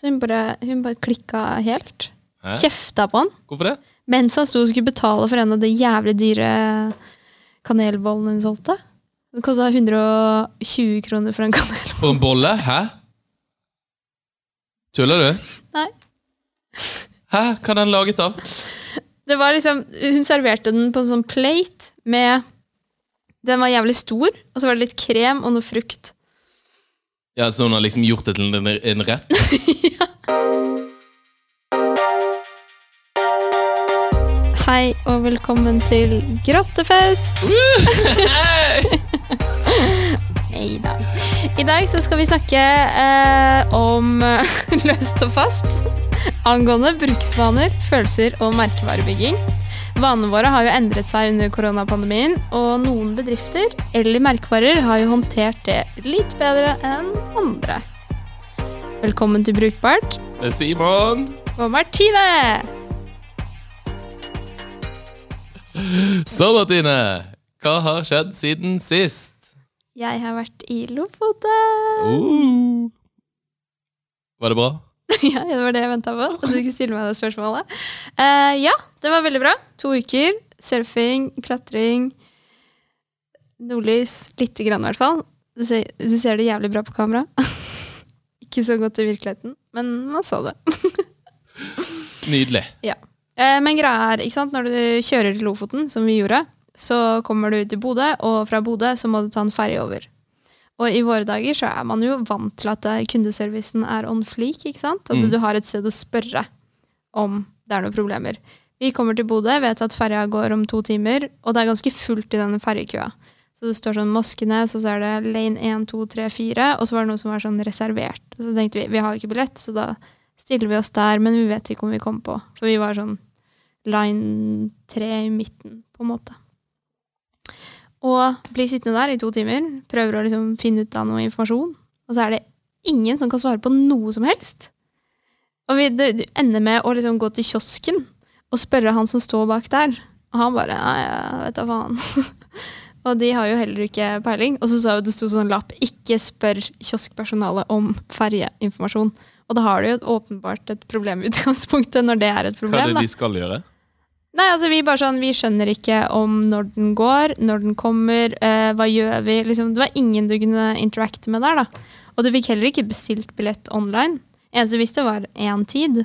Så hun bare, hun bare klikka helt. Hæ? Kjefta på han. Hvorfor det? Mens han sto og skulle betale for en av de jævlig dyre kanelbollene hun solgte. Det kosta 120 kroner for en kanel. For en bolle? Hæ? Tuller du? Nei. Hæ? Hva er den laget av? Det var liksom, Hun serverte den på en sånn plate med Den var jævlig stor, og så var det litt krem og noe frukt. Ja, Så hun har liksom gjort det til en, en rett? Hei og velkommen til grottefest! Hei da. I dag så skal vi snakke eh, om løst og fast angående bruksvaner, følelser og merkevarebygging. Vanene våre har jo endret seg under koronapandemien, og noen bedrifter eller merkevarer har jo håndtert det litt bedre enn andre. Velkommen til Brukbart Simon. og Martine! Så, Martine. Hva har skjedd siden sist? Jeg har vært i Lofoten. Uh. Var det bra? Ja, det var det jeg venta på. At du skulle stille meg det spørsmålet. Uh, ja, det var veldig bra. To uker. Surfing, klatring, nordlys. Lite grann, i hvert fall. Du ser, du ser det jævlig bra på kamera. Ikke så godt i virkeligheten, men man så det. Nydelig. Ja. Eh, men greia er, ikke sant, når du kjører til Lofoten, som vi gjorde, så kommer du til Bodø, og fra Bodø så må du ta en ferje over. Og i våre dager så er man jo vant til at eh, kundeservicen er on fleak, ikke sant? At Mm. du har et sted å spørre om det er noen problemer. Vi kommer til Bodø, vet at ferja går om to timer, og det er ganske fullt i denne ferjekøa. Så det står sånn Moskenes, og så er det lane 1, 2, 3, 4, og så var det noe som var sånn reservert. Og så tenkte vi, vi har ikke billett, så da stiller vi oss der, men vi vet ikke om vi kommer på. For vi var sånn line 3 i midten, på en måte. Og blir sittende der i to timer, prøver å liksom finne ut av noe informasjon, og så er det ingen som kan svare på noe som helst. Og vi det ender med å liksom gå til kiosken og spørre han som står bak der. Og han bare Nei, jeg vet da faen. og de har jo heller ikke peiling. Og så sa jo det sto sånn lapp 'Ikke spør kioskpersonalet om ferjeinformasjon'. Og da har du jo åpenbart et problem i utgangspunktet, når det er et problem. Hva er det de skal gjøre? Nei, altså vi bare sånn, vi skjønner ikke om når den går, når den kommer, eh, hva gjør vi? Liksom, det var ingen du kunne interacte med der, da. Og du fikk heller ikke bestilt billett online. Eneste du visste, var én tid.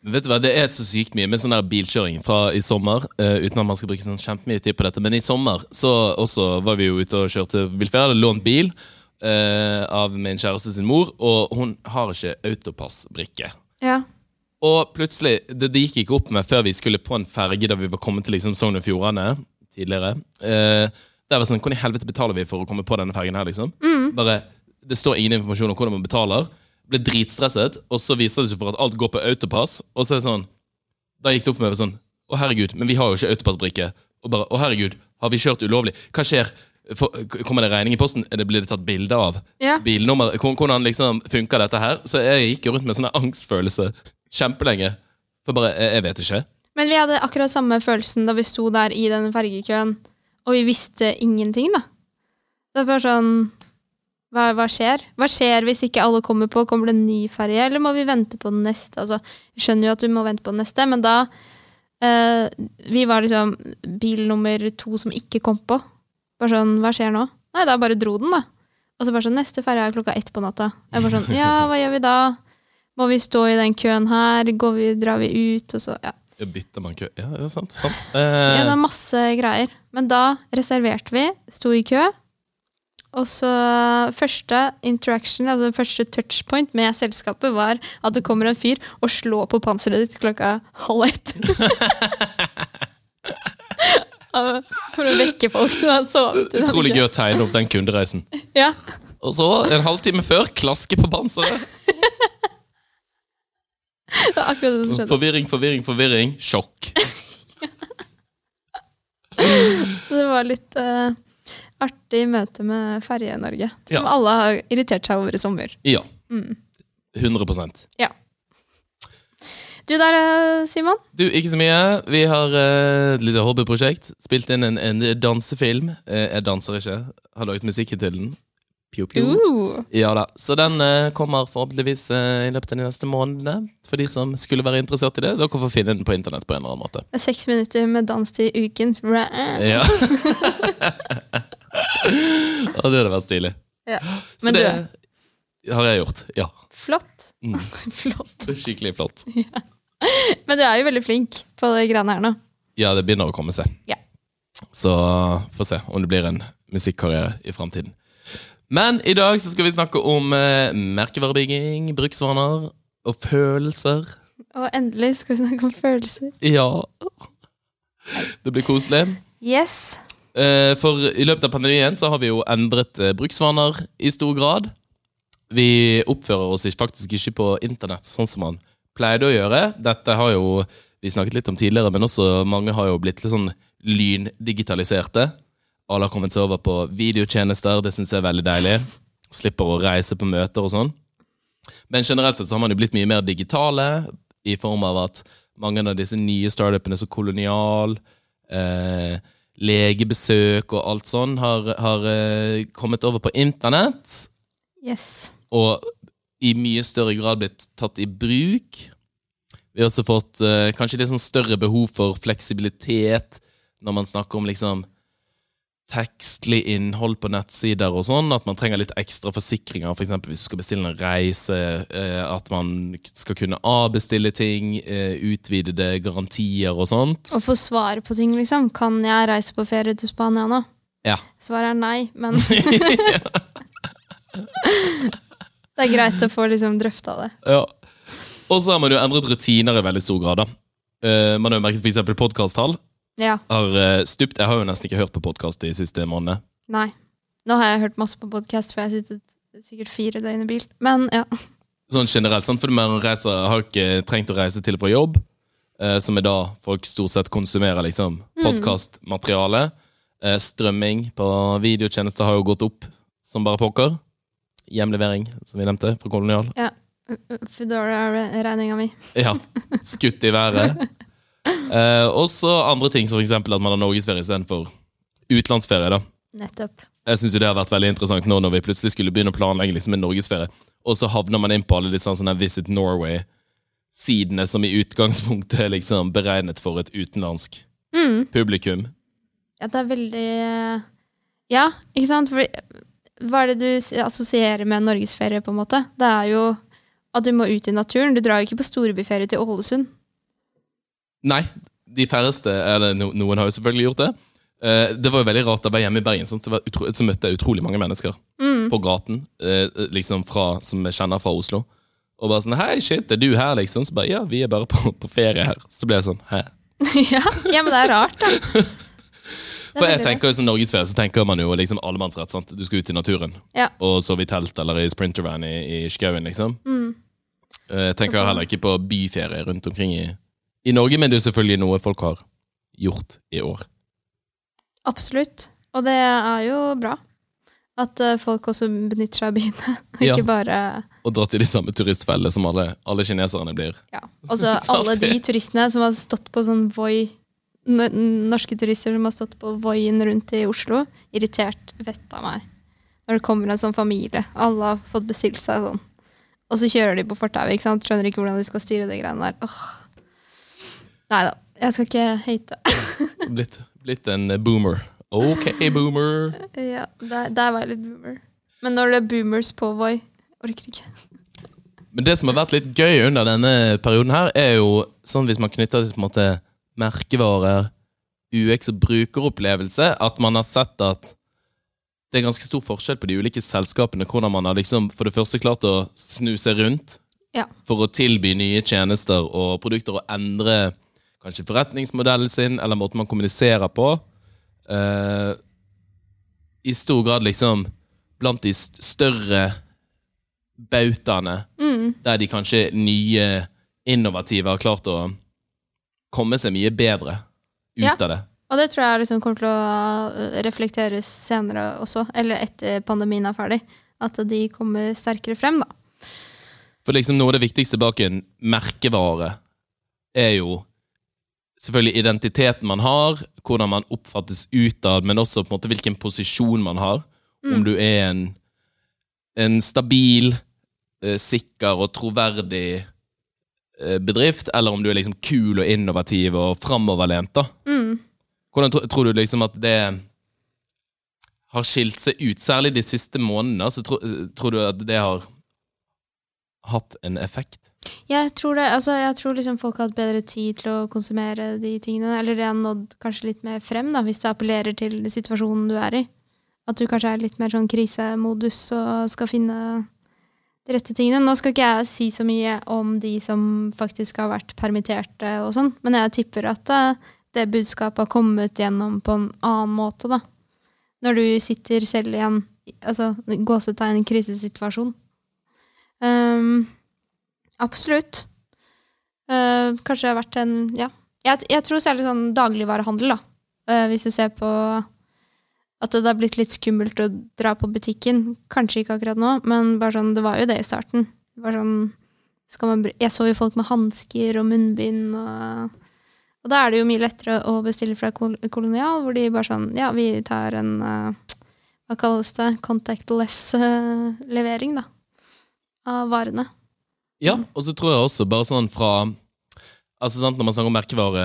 Vet du hva, Det er så sykt mye med sånn der bilkjøring fra i sommer. Uh, uten at man skal bruke sånn kjempemye tid på dette. Men i sommer så også var vi jo ute og kjørte bilferie. Hadde lånt bil uh, av min kjæreste sin mor, og hun har ikke autopassbrikke. Ja. Og plutselig, det, det gikk ikke opp med før vi skulle på en ferge da vi var kommet til liksom Sogn og Fjordane tidligere. Eh, det var sånn, Hvordan i helvete betaler vi for å komme på denne fergen her, liksom? Bare, Det står ingen informasjon om hvordan man betaler. Ble dritstresset, og så viser det seg for at alt går på autopass. Og så er det sånn Da gikk det opp med sånn Å, herregud, men vi har jo ikke autopassbrikke. Og bare Å, herregud, har vi kjørt ulovlig? Hva skjer? For, kommer det regning i posten? Eller det, blir det tatt bilde av? ja. bilnummer. Hvordan liksom funker dette her? Så jeg gikk jo rundt med sånn angstfølelse kjempelenge. For bare, jeg, jeg vet ikke. Men vi hadde akkurat samme følelsen da vi sto der i den fergekøen, og vi visste ingenting, da. Det er bare sånn hva, hva skjer? Hva skjer hvis ikke alle kommer på? Kommer det en ny ferje, eller må vi vente på den neste? Altså, vi skjønner jo at vi må vente på den neste, men da eh, Vi var liksom bil nummer to som ikke kom på. Bare sånn, hva skjer nå? Nei, da bare dro den, da. Og så bare sånn, neste ferje er klokka ett på natta. Jeg bare sånn, ja, hva gjør vi da? Må vi stå i den køen her? Går vi, drar vi ut? Og så, ja. Ja, Bytter man kø? Ja, det er sant. sant. Ja, det Eh, var masse greier. Men da reserverte vi, sto i kø. Og så første interaction, altså første touchpoint med selskapet, var at det kommer en fyr og slår på panseret ditt klokka halv ett. For å vekke folk utrolig gøy å tegne opp den kundereisen. Ja. Og så, en halvtime før, klaske på panseret. Det var akkurat det som skjedde. Forvirring, forvirring, forvirring. Sjokk. Det var litt uh, artig møte med Ferje-Norge, som Ja. alle har irritert seg over i sommer. Ja. Mm. 100 Ja. Du der, eh, Simon? Du, ikke så mye. Vi har eh, et lite hobbyprosjekt. Spilt inn en, en dansefilm. Eh, jeg danser ikke. Har laget musikken til den. Pew, pew. Uh, Ja da, Så den uh, kommer forhåpentligvis uh, i løpet av de neste månedene. For de som skulle være interessert i det. Dere får finne den på internett på en eller annen måte. det er seks minutter med dans til ukens rap. Ja. Og det hadde vært stilig. Ja. Så det du, har jeg gjort. Ja. flott. Mm. flott. Skikkelig flott. Men du er jo veldig flink på de greiene her nå. Ja, det begynner å komme seg. Ja. Så få se om det blir en musikkarriere i framtiden. Men i dag så skal vi snakke om eh, merkevarebygging, bruksvaner og følelser. Og endelig skal vi snakke om følelser. Ja. Det blir koselig. Yes. Eh, For i løpet av pandemien så har vi jo endret eh, bruksvaner i stor grad. Vi oppfører oss ikke- faktisk ikke på internett sånn som man pleide å gjøre. Dette har jo vi snakket litt om tidligere, men også mange har jo blitt litt sånn lyndigitaliserte. Alle har kommet seg over på videotjenester, det syns jeg er veldig deilig. Slipper å reise på møter og sånn. Men generelt sett så har man jo blitt mye mer digitale, i form av at mange av disse nye startupene som Kolonial, eh, legebesøk og alt sånn, har, har eh, kommet over på internett. Yes. Og i mye større grad blitt tatt i bruk. Vi har også fått eh, kanskje litt sånn større behov for fleksibilitet når man snakker om liksom tekstlig innhold på nettsider og sånn, at man trenger litt ekstra forsikringer, f.eks. For hvis du skal bestille en reise, eh, at man skal kunne avbestille ting, eh, utvidede garantier og sånt. Og få svar på ting, liksom. Kan jeg reise på ferie til Spania nå? Ja. Svaret er nei, men Det er greit å få liksom drøfta det. Ja. Og så har man jo endret rutiner i veldig stor grad. da. Eh, man har jo merket f.eks. podkasttall Ja. har eh, stupt. Jeg har jo nesten ikke hørt på podkast de siste månedene. Nei. Nå har jeg hørt masse på podkast, for jeg har sittet sikkert fire døgn i bil. Men ja. Sånn generelt, sant? for man reiser, har ikke trengt å reise til og fra jobb, eh, som er da folk stort sett konsumerer liksom podkastmateriale. Eh, strømming på videotjenester har jo gått opp som bare pokker. Hjemlevering, som vi nevnte, fra Kolonial. Foodora-regninga mi. Ja, skutt i været. Eh, også andre ting, som for eksempel at man har norgesferie istedenfor utenlandsferie. da. Nettopp. Jeg synes jo det har vært veldig interessant nå når vi plutselig skulle begynne å planlegge liksom en norgesferie, og så havner man inn på alle disse sånne Visit Norway-sidene som i utgangspunktet er liksom beregnet for et utenlandsk Mm. publikum. Ja, det er veldig Ja, ikke sant? For hva er det du assosierer med norgesferie, på en måte? Det er jo at du må ut i naturen. Du drar jo ikke på storbyferie til Ålesund. Nei, de færreste, eller no, noen har jo selvfølgelig gjort det. Eh, det var jo veldig rart da jeg var hjemme i Bergen, sant? Så, var utro, så møtte jeg utrolig mange mennesker Mm. på gaten, eh, liksom fra, som jeg kjenner fra Oslo. Og bare sånn, hei, shit, er du her, liksom? Så bare, ja, vi er bare på, på ferie her. Så ble jeg sånn, hæ? ja. ja, men det er rart, da. For jeg tenker jo som norgesferie, så tenker man jo liksom allemannsrett. sant? Du skal ut i naturen. Ja. Og sove i telt eller i sprintervan i, i skauen, liksom. Mm. Eh, Jeg tenker heller ikke på byferie rundt omkring i, i Norge, men det er jo selvfølgelig noe folk har gjort i år. Absolutt. Og det er jo bra. At eh, folk også benytter seg av byene. Ja. Ikke bare Og drar til de samme turistfellene som alle, alle kineserne blir. ja. Altså så alle de turistene som har stått på sånn Voi Norske turister som har stått på Voien rundt i Oslo. Irritert vettet av meg. Når det kommer en sånn familie. Alle har fått bestilt seg sånn. Og så kjører de på fortauet. Skjønner ikke hvordan de skal styre de greiene der. Åh. Nei da. Jeg skal ikke hate. Blitt, blitt en boomer. Ok, boomer. ja, der, der var jeg litt boomer. Men når det er boomers på Voi, orker ikke. Men det som har vært litt gøy under denne perioden her, er jo sånn hvis man knytter det til på en måte merkevarer, UX og brukeropplevelse, at man har sett at det er ganske stor forskjell på de ulike selskapene, hvordan man har liksom for det første klart å snu seg rundt Ja. for å tilby nye tjenester og produkter og endre kanskje forretningsmodellen sin, eller måten man kommuniserer på. Uh, I stor grad liksom blant de større bautaene Mm. der de kanskje nye, innovative har klart å komme seg mye bedre ut Ja. av det. Og det tror jeg liksom kommer til å øh, reflekteres senere også, eller etter pandemien er ferdig. At de kommer sterkere frem, da. For liksom noe av det viktigste bak en merkevare er jo selvfølgelig identiteten man har, hvordan man oppfattes utad, men også på en måte hvilken posisjon man har. Om du er en en stabil, eh, sikker og troverdig eh, bedrift, eller om du er liksom kul og innovativ og framoverlent. da. Mm. Hvordan tro, tror du liksom at det har skilt seg ut, særlig de siste månedene? Så tro, tror du at det har hatt en effekt? Jeg tror det, altså jeg tror liksom folk har hatt bedre tid til å konsumere de tingene. Eller det har nådd kanskje litt mer frem, da, hvis det appellerer til situasjonen du er i. At du kanskje er litt mer sånn krisemodus og skal finne de rette tingene. Nå skal ikke jeg si så mye om de som faktisk har vært permitterte og sånn, men jeg tipper at eh, det budskapet har kommet gjennom på en annen måte, da. Når du sitter selv i en altså, gåsetegn krisesituasjon. Um, absolutt. Uh, kanskje det har vært en Ja. Jeg, jeg tror særlig sånn dagligvarehandel, da. Uh, hvis du ser på at det har blitt litt skummelt å dra på butikken. Kanskje ikke akkurat nå, men bare sånn, det var jo det i starten. Det var sånn, man, jeg så jo folk med hansker og munnbind. Og, og da er det jo mye lettere å bestille fra Kolonial, hvor de bare sånn Ja, vi tar en uh, Hva kalles det? Contactless-levering, da. Av varene. Ja, og så tror jeg også bare sånn fra Altså sant, Når man snakker om merkevare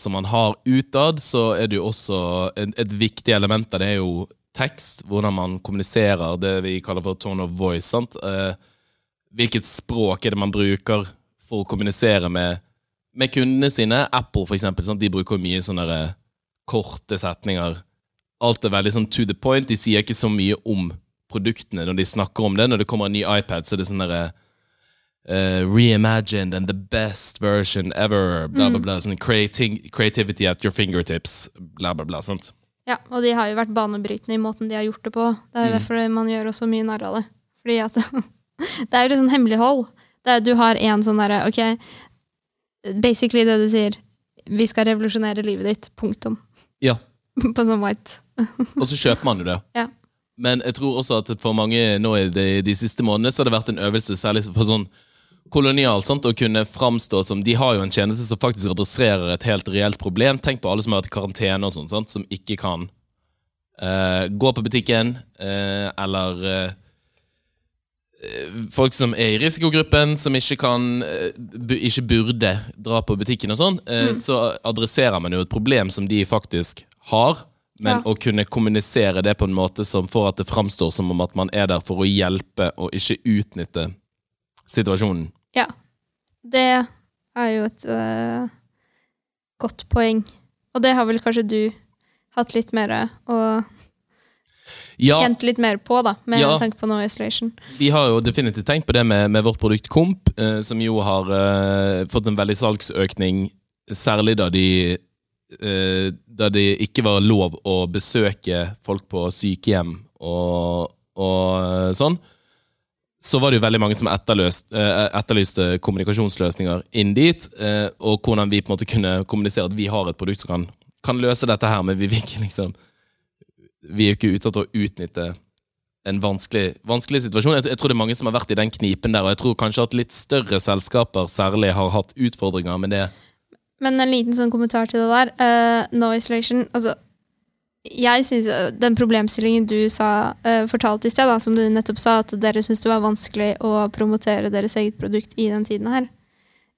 som man har utad, så er det jo også et, et viktig element av det er jo tekst. Hvordan man kommuniserer det vi kaller for tone of voice. sant? Eh, hvilket språk er det man bruker for å kommunisere med, med kundene sine? Apple, for eksempel, sant? de bruker mye sånne der, korte setninger. Alt er veldig sånn to the point. De sier ikke så mye om produktene når de snakker om det. Når det kommer en ny iPad, så er det sånn derre Uh, reimagined and the best version ever. Bla, bla, bla. Sånn creating, creativity at your fingertips. Bla, bla, bla. sant? Ja, og de har jo vært banebrytende i måten de har gjort det på. Det er jo derfor man gjør også mye narr av det. Fordi at Det er jo sånn hemmelighold. Det er, du har en sånn derre Ok, basically det du sier. Vi skal revolusjonere livet ditt. Punktum. Ja. På sånn white. Og så kjøper man jo det. Ja. Men jeg tror også at for mange nå i de, de siste månedene så har det vært en øvelse, særlig for sånn kolonialt, sant, å kunne framstå som De har jo en tjeneste som faktisk adresserer et helt reelt problem. Tenk på alle som har vært i karantene og sånt, sant, som ikke kan uh, gå på butikken, uh, eller uh, folk som er i risikogruppen, som ikke kan bu, ikke burde dra på butikken og sånn, Mm. så adresserer man jo et problem som de faktisk har. Men Ja. å kunne kommunisere det på en måte som får at det framstår som om at man er der for å hjelpe og ikke utnytte situasjonen. Ja. Det er jo et uh, godt poeng. Og det har vel kanskje du hatt litt mer og Ja, kjent litt mer på, da, med Ja. tanke på no isolation. vi har jo definitivt tenkt på det med, med vårt produkt Komp, eh, som jo har eh, fått en veldig salgsøkning, særlig da de eh, da det ikke var lov å besøke folk på sykehjem og, og eh, sånn, så var det jo veldig mange som eh, etterlyste kommunikasjonsløsninger inn dit, eh, og hvordan vi på en måte kunne kommunisere at vi har et produkt som kan, kan løse dette her, men vi ikke liksom Vi er jo ikke ute etter å utnytte en vanskelig, vanskelig situasjon. Jeg, jeg tror det er mange som har vært i den knipen der, og jeg tror kanskje at litt større selskaper særlig har hatt utfordringer med det. Men en liten sånn kommentar til det der. Uh, no isolation. Altså, jeg synes eh, den problemstillingen du sa, eh, fortalte i sted, da, som du nettopp sa, at dere syns det var vanskelig å promotere deres eget produkt i den tiden her.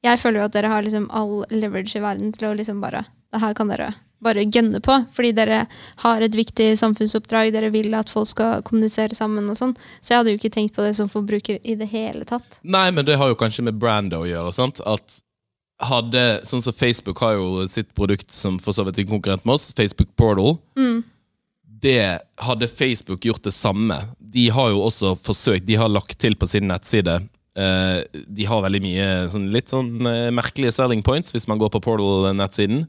Jeg føler jo at dere har liksom all leverage i verden til å liksom bare Det her kan dere bare gønne på, fordi dere har et viktig samfunnsoppdrag, dere vil at folk skal kommunisere sammen og sånn. Så jeg hadde jo ikke tenkt på det som forbruker i det hele tatt. Nei, men det har jo kanskje med brand å gjøre. sant? At hadde, Sånn som Facebook har jo sitt produkt som for så vidt er konkurrent med oss, Facebook Portal. Det Hadde Facebook gjort det samme De har jo også forsøkt, de har lagt til på sin nettside Uh, De har veldig mye sånn, litt sånn uh, merkelige selling points hvis man går på Portal-nettsiden.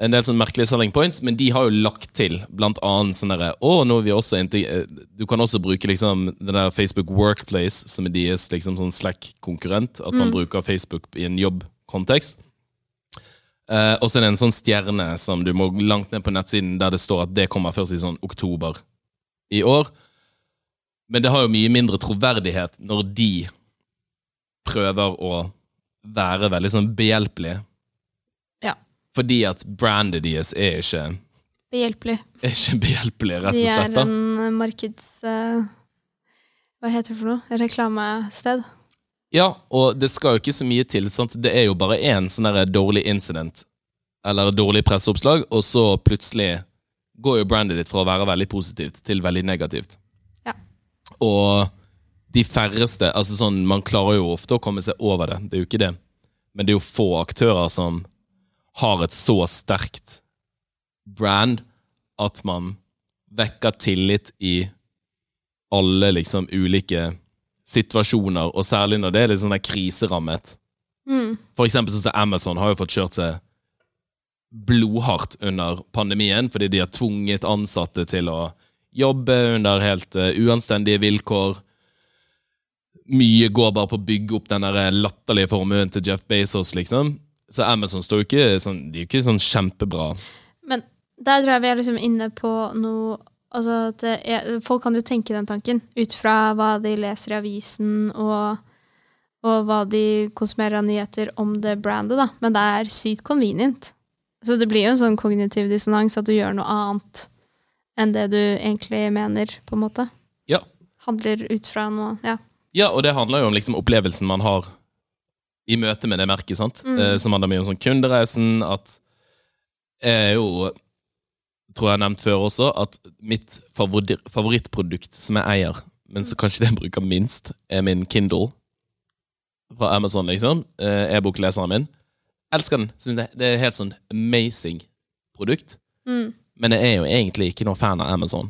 En del sånn merkelige selling points, men de har jo lagt til blant annet sånn derre Å, nå er vi også inte- eh, Du kan også bruke liksom den der Facebook Workplace, som er deres liksom sånn Slack-konkurrent. At man bruker Facebook i en jobbkontekst. Eh, og så er det en sånn stjerne som du må langt ned på nettsiden, der det står at det kommer først i sånn oktober i år. Men det har jo mye mindre troverdighet når de prøver å være veldig sånn behjelpelige. Ja. Fordi at brandet deres er ikke, Behjelpelig. er ikke behjelpelig, rett og slett. De er en markeds... Uh, Hva heter det for noe? Reklamested? Ja, og det skal jo ikke så mye til. Sant? Det er jo bare én sånn dårlig incident, eller dårlig presseoppslag, og så plutselig går jo brandet ditt fra å være veldig positivt til veldig negativt. Ja. Og de færreste altså sånn, Man klarer jo ofte å komme seg over det, det er jo ikke det. Men det er jo få aktører som har et så sterkt brand at man vekker tillit i alle liksom ulike situasjoner, og særlig når det er litt sånn der kriserammet. Mm. For eksempel sånn som Amazon har jo fått kjørt seg blodhardt under pandemien, fordi de har tvunget ansatte til å jobbe under helt uh, uanstendige vilkår. Mye går bare på å bygge opp den der latterlige formuen til Jeff Bezos, liksom. Så Amazon står jo ikke sånn, de er jo ikke sånn kjempebra. Men der tror jeg vi er liksom inne på noe altså at det er, Folk kan jo tenke den tanken ut fra hva de leser i avisen, og, og hva de konsumerer av nyheter om det brandet, da. Men det er sykt convenient. Så det blir jo en sånn kognitiv dissonans at du gjør noe annet enn det du egentlig mener, på en måte. Ja. Handler ut fra noe Ja. Ja, og det handler jo om liksom opplevelsen man har i møte med det merket. sant? Mm. Eh, som handler mye om sånn kundereisen. At jeg er jo tror jeg har nevnt før også, at mitt favorittprodukt som jeg eier, men så kanskje det jeg bruker minst, er min Kindle fra Amazon, liksom. Eh, E-bokleseren min. Elsker den. Synes det, det er helt sånn amazing produkt. Mm. Men jeg er jo egentlig ikke noen fan av Amazon.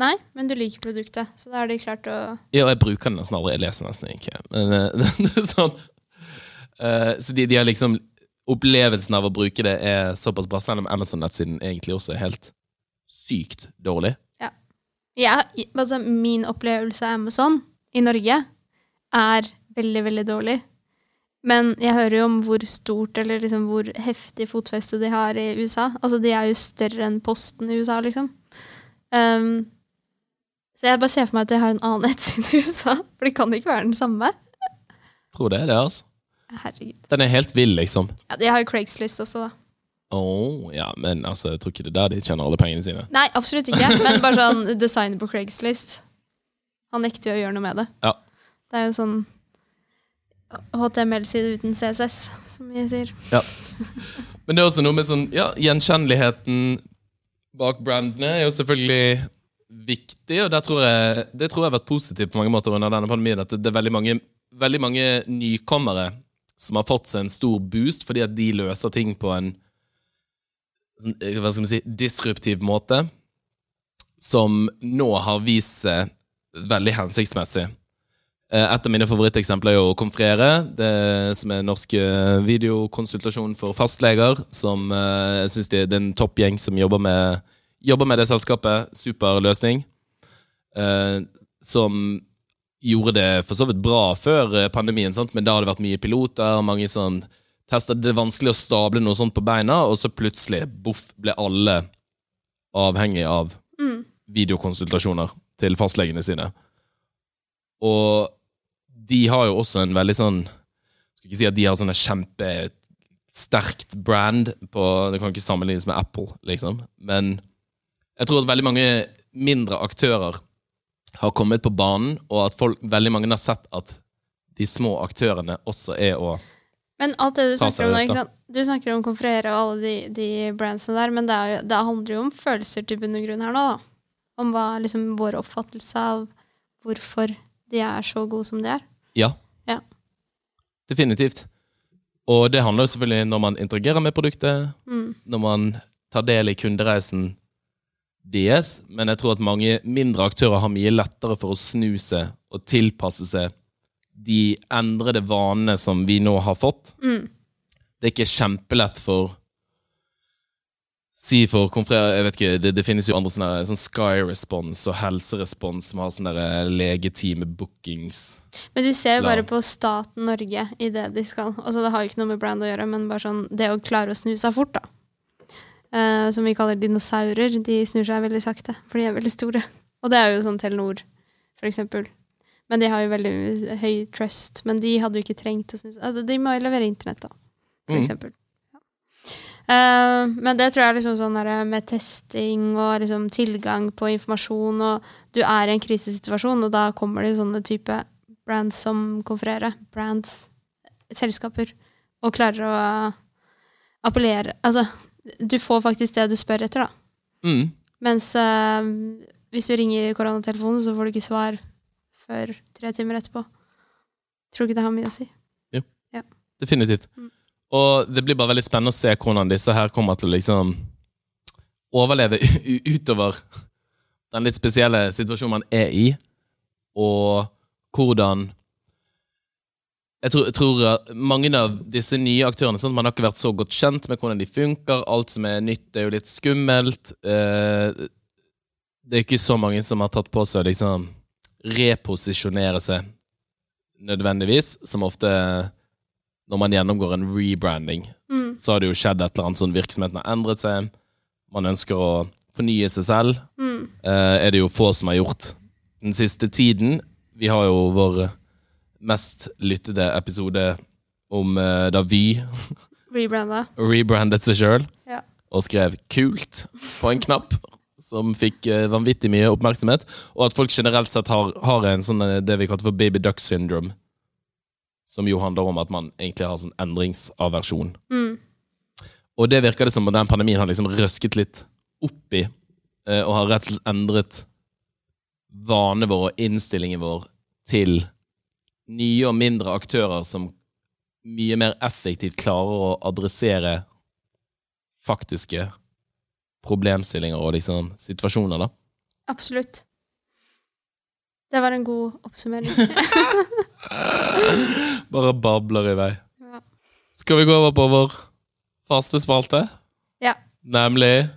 Nei, men du liker produktet, så da er det klart å Ja, jeg bruker den nesten aldri. Jeg leser nesten ikke. Men eh, det sånn Eh, Så de, de har liksom Opplevelsen av å bruke det er såpass bra, selv om Amazon-nettsiden egentlig også er helt sykt dårlig. Ja, ja. altså min opplevelse av Amazon i Norge er veldig, veldig dårlig. Men jeg hører jo om hvor stort eller liksom hvor heftig fotfeste de har i USA. Altså, de er jo større enn Posten i USA, liksom. Um, så jeg bare ser for meg at de har en annen nettside i USA, for det kan ikke være den samme. Tror det er det, altså. Herregud. Den er helt vill, liksom. Ja, de har jo Craigslist også, da. Oh, ja, men altså, jeg tror ikke det er der de tjener alle pengene sine. Nei, absolutt ikke. Men bare sånn designer på Craigslist. Han nekter jo å gjøre noe med det. Ja. Det er jo sånn HTML-side uten CSS, som vi sier. Ja. Men det er også noe med sånn, ja, gjenkjenneligheten bak brandene er jo selvfølgelig viktig, og tror jeg, det tror jeg har vært positivt på mange måter under denne pandemien, at det er veldig mange, veldig mange nykommere som har fått seg en stor boost, fordi at de løser ting på en sånn, eh, hva skal man si, disruptiv måte, som nå har vist seg veldig hensiktsmessig. Eh, Et av mine favoritteksempler er jo Konfrere, det som er norsk eh, videokonsultasjon for fastleger. Som jeg synes det, er en toppgjeng som jobber med, jobber med det selskapet. Super løsning. Som gjorde det for så vidt bra før eh, pandemien, sant? men da har det vært mye piloter. mange sånn testet Det er vanskelig å stable noe sånt på beina, og så plutselig boff, ble alle avhengig av Mm. videokonsultasjoner til fastlegene sine. Og de har jo også en veldig sånn Skal ikke si at de har sånn kjempesterkt brand på Det kan ikke sammenlignes med Apple, liksom. Men jeg tror at veldig mange mindre aktører har kommet på banen, og at folk, veldig mange har sett at de små aktørene også er å Men alt det du snakker om nå? Du snakker om Confrere og alle de, de brandsene der, men det, jo, det handler jo om følelser til bunn og grunn her nå, da. Om hva liksom vår oppfattelse av hvorfor de er så gode som de er. Ja. Ja. Definitivt. Og det handler jo selvfølgelig når man interagerer med produktet, Mm. når man tar del i kundereisen deres, men jeg tror at mange mindre aktører har mye lettere for å snu seg og tilpasse seg de endrede vanene som vi nå har fått. Mm. Det er ikke kjempelett for Si for jeg vet ikke, det, det finnes jo andre sånne, sånn Sky Response og Helserespons som har sånne der legetime-bookings. Men du ser jo bare på staten Norge i det de skal. Altså Det har jo ikke noe med brand å gjøre, men bare sånn det å klare å snu seg fort, da. Eh, som vi kaller dinosaurer. De snur seg veldig sakte, for de er veldig store. Og det er jo sånn Telenor, for eksempel. Men de har jo veldig høy trust. Men de hadde jo ikke trengt å snuse. Altså, de må jo levere internett, da, for Mm. eksempel. Ja. Eh, men det tror jeg er liksom sånn der, med testing og liksom tilgang på informasjon, og du er i en krisesituasjon, og da kommer det jo sånne type brands som konfererer. Brands, selskaper, og klarer å appellere Altså, du får faktisk det du spør etter, da. Mm. Mens eh, hvis du ringer koronatelefonen, så får du ikke svar før tre timer etterpå. Tror ikke det har mye å si. Ja, Definitivt. Mm. Og det blir bare veldig spennende å se hvordan disse her kommer til å liksom overleve utover den litt spesielle situasjonen man er i, og hvordan jeg tror, jeg tror mange av disse nye aktørene sant? Man har ikke vært så godt kjent med hvordan de funker. Alt som er nytt, er jo litt skummelt. Eh, det er ikke så mange som har tatt på seg å liksom reposisjonere seg nødvendigvis, som ofte når man gjennomgår en rebranding, Mm. så har det jo skjedd et eller annet sånn virksomheten har endret seg. Man ønsker å fornye seg selv. Mm. Eh, er det jo få som har gjort den siste tiden. Vi har jo vår mest lyttede episode om eh, da Vy Rebranda. rebrandet seg sjøl Ja. og skrev 'kult' på en knapp. Som fikk eh, vanvittig mye oppmerksomhet. Og at folk generelt sett har, har en sånn eh, det vi kaller for baby duck syndrome. Som jo handler om at man egentlig har sånn endringsaversjon. Mm. Og det virker det som at den pandemien har liksom røsket litt opp i, eh, og har rett og slett endret vanene våre og innstillingen vår til nye og mindre aktører som mye mer effektivt klarer å adressere faktiske problemstillinger og liksom situasjoner, da. Absolutt. Det var en god oppsummering. Bare babler i vei. Ja. Skal vi gå over på vår faste spalte? Ja. Nemlig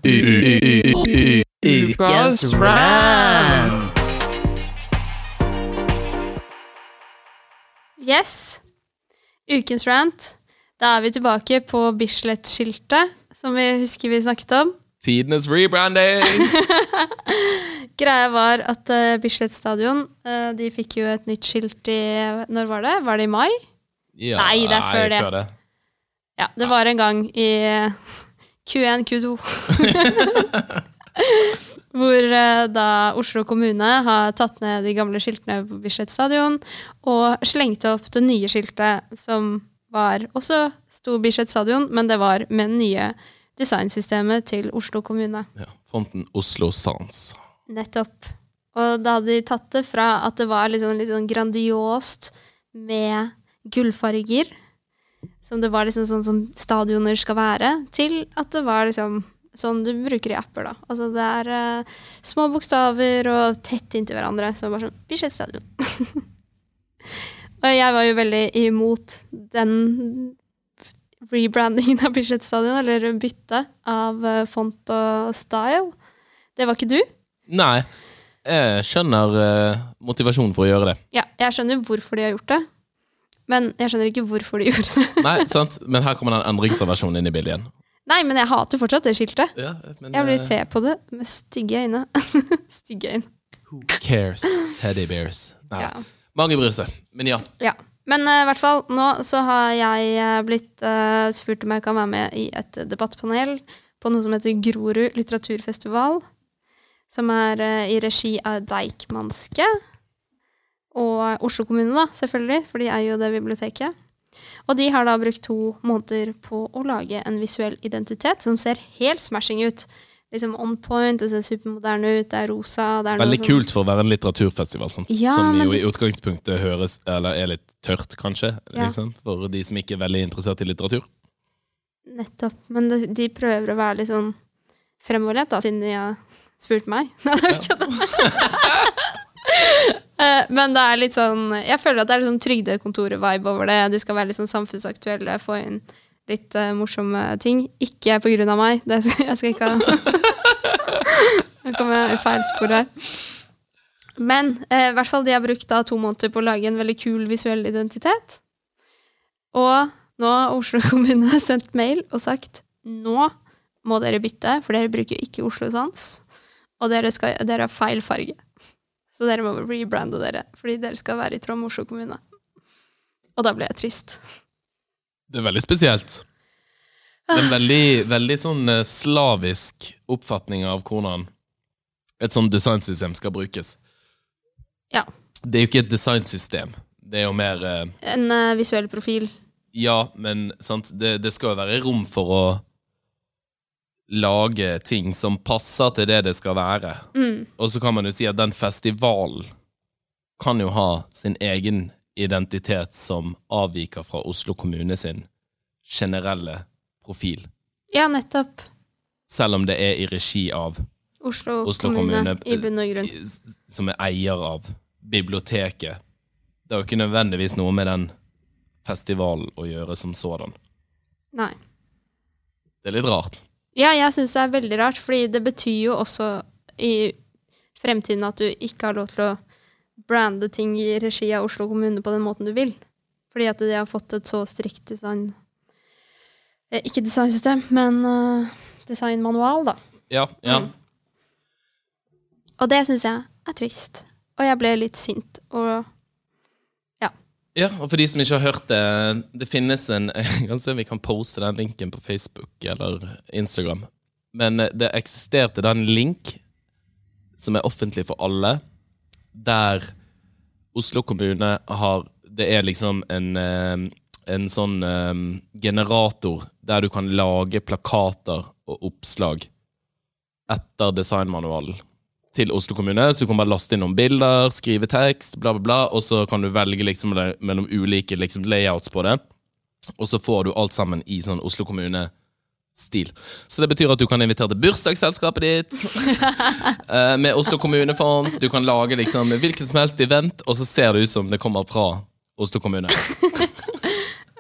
Ukens rant. Yes. Ukens rant. Da er vi tilbake på Bislett-skiltet, som vi husker vi snakket om. tidenes rebranding! Greia var at uh, Bislett stadion uh, de fikk jo et nytt skilt i Når var det? Var det i mai? Ja, Nei, det er før det. det. Ja, det var en gang i uh, Q1, Q2. Hvor eh, da Oslo kommune har tatt ned de gamle skiltene på Bislett stadion og slengte opp det nye skiltet, som var også sto Bislett stadion, men det var med det nye designsystemet til Oslo kommune. Ja, Fonten Oslo Sans. Nettopp. Og da hadde de tatt det fra at det var liksom litt sånn grandiost med gullfarger, som det var liksom sånn som stadioner skal være, til at det var liksom sånn du bruker i apper, da. Altså det er uh, små bokstaver og tett inntil hverandre, så bare sånn Bislett stadion. og jeg var jo veldig imot den rebrandingen av Bislett stadion, eller byttet av uh, font og style. Det var ikke du? Nei, jeg skjønner uh, motivasjonen for å gjøre det. Ja, jeg skjønner hvorfor de har gjort det, men jeg skjønner ikke hvorfor de gjorde det. Nei, sant? Men her kommer den endringsversjonen inn i bildet igjen. Nei, men jeg hater fortsatt det skiltet. Ja, men Jeg vil eh, se på det med stygge øyne. stygge øyne. Who cares? Teddy bears. Nei, Ja. Mange bryr seg. Men ja. ja. Men eh, i hvert fall, nå så har jeg eh, blitt uh, spurt om jeg kan være med i et debattpanel på noe som heter Grorud litteraturfestival. Som er uh, i regi av Deichmanske. Og Oslo kommune, da, selvfølgelig, for de er jo det biblioteket. Og de har da brukt to måneder på å lage en visuell identitet som ser helt smashing ut. Liksom on point, det ser supermoderne ut, det er rosa. Det er Veldig sånn- kult for å være en litteraturfestival? Ja, som jo jo i utgangspunktet høres Eller er litt tørt, kanskje, Ja. liksom, for de som ikke er veldig interessert i litteratur. Nettopp. Men det, de prøver å være litt sånn fremoverlent, da, siden de har spurt meg. Men det er litt sånn Jeg føler at det er litt sånn Trygdekontoret-vibe over det. De skal være litt sånn samfunnsaktuelle, få inn litt uh, morsomme ting. Ikke på grunn av meg. Det skal, jeg skal ikke ha Nå kommer jeg i feil spor her. Men uh, i hvert fall de har brukt da to måneder på å lage en veldig kul visuell identitet. Og nå har Oslo kommune sendt mail og sagt nå må dere bytte, for dere bruker ikke Oslo Sans. Og dere, skal, dere har feil farge. Så dere må rebrande dere, fordi dere skal være i tråd med Oslo kommune. Og da ble jeg trist. Det er veldig spesielt. Det er en veldig, veldig sånn eh, slavisk oppfatning av hvordan et sånt designsystem skal brukes. Ja. Det er jo ikke et designsystem. Det er jo mer eh, En uh, visuell profil. Ja, men sant, det, det skal jo være rom for å lage ting som passer til det det skal være. Og så kan man jo si at den festivalen kan jo ha sin egen identitet som avviker fra Oslo kommune sin generelle profil. Ja, nettopp. Selv om det er i regi av Oslo, Oslo kommune, kommune, i bunn og grunn. som er eier av biblioteket. Det har jo ikke nødvendigvis noe med den festivalen å gjøre som sådan. Nei. Det er litt rart. Ja, jeg syns det er veldig rart, fordi det betyr jo også i fremtiden at du ikke har lov til å brande ting i regi av Oslo kommune på den måten du vil. Fordi at de har fått et så strikt design eh, Ikke designsystem, men uh, designmanual, da. Ja, ja. Mm. Og det syns jeg er trist. Og jeg ble litt sint. Og Ja, og for de som ikke har hørt det, det finnes en Jeg kan se om vi kan poste den linken på Facebook eller Instagram. Men eh, det eksisterte da en link som er offentlig for alle, der Oslo kommune har Det er liksom en, eh, en sånn eh, generator der du kan lage plakater og oppslag etter designmanualen til Oslo kommune, så du kan bare laste inn noen bilder, skrive tekst, bla, bla, bla, og så kan du velge liksom mellom ulike liksom, layouts på det, og så får du alt sammen i sånn Oslo kommune-stil. Så det betyr at du kan invitere til bursdagsselskapet ditt eh, med Oslo kommunefond. Du kan lage liksom hvilken som helst event, og så ser det ut som det kommer fra Oslo kommune.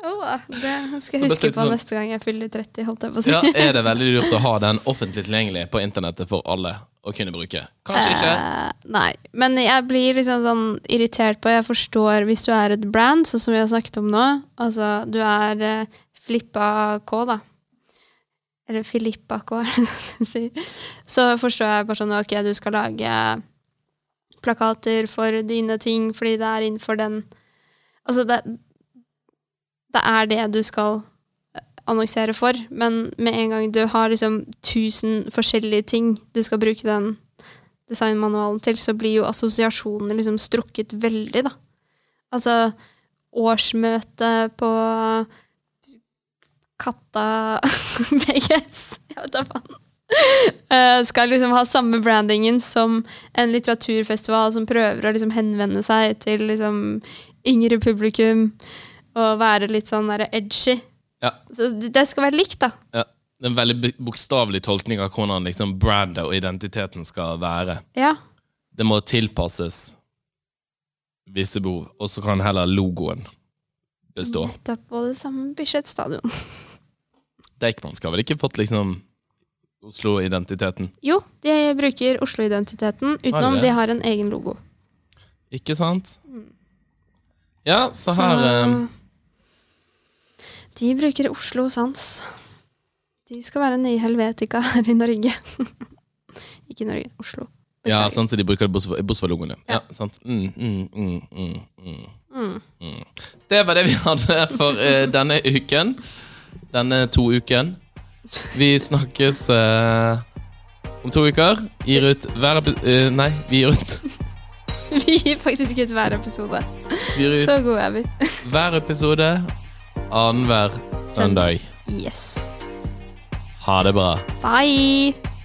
Åh, det skal jeg huske på sånn- neste gang jeg fyller 30, holdt jeg på å si. Ja, Er det veldig lurt å ha den offentlig tilgjengelig på internettet for alle å kunne bruke? Kanskje ikke. Eh, nei, men jeg blir liksom sånn irritert på Jeg forstår hvis du er et brand, sånn som vi har snakket om nå. Altså, du er eh, Flippa K, da. Eller Filippa K, er det du sier. Så forstår jeg bare sånn Ok, du skal lage plakater for dine ting fordi det er innenfor den Altså, det, det er det du skal annonsere for, men med en gang du har liksom tusen forskjellige ting du skal bruke den designmanualen til, så blir jo assosiasjonene liksom strukket veldig, da. Altså årsmøte på Katta VGS, jeg vet da faen. Eh, skal liksom ha samme brandingen som en litteraturfestival som prøver å liksom henvende seg til liksom yngre publikum og være litt sånn edgy. Ja. Så det skal være likt, da. Ja. Det er en veldig bokstavelig tolkning av hvordan liksom brandet og identiteten skal være. Ja. Det må tilpasses visse behov, og så kan heller logoen bestå. Nettopp på det samme Bislett stadion. Deichman skal vel ikke fått liksom Oslo-identiteten? Jo, de bruker Oslo-identiteten, utenom de har en egen logo. Ikke sant? Ja, så her eh, De bruker Oslo Sans. De skal være nye Helvetica her i Norge. Ikke Norge, Oslo. Ja, sant, så de bruker Bosfor-logoen, ja. Ja. sant. Mm, mm, mm, mm, mm. Mm. Det var det vi hadde for uh, denne uken. Denne to uken. Vi snakkes uh, om to uker. Gir ut hver eh, Nei, vi gir ut, Vi gir faktisk ut hver episode. ut Så gode er vi. hver episode annenhver søndag. Yes. Ha det bra. Bye!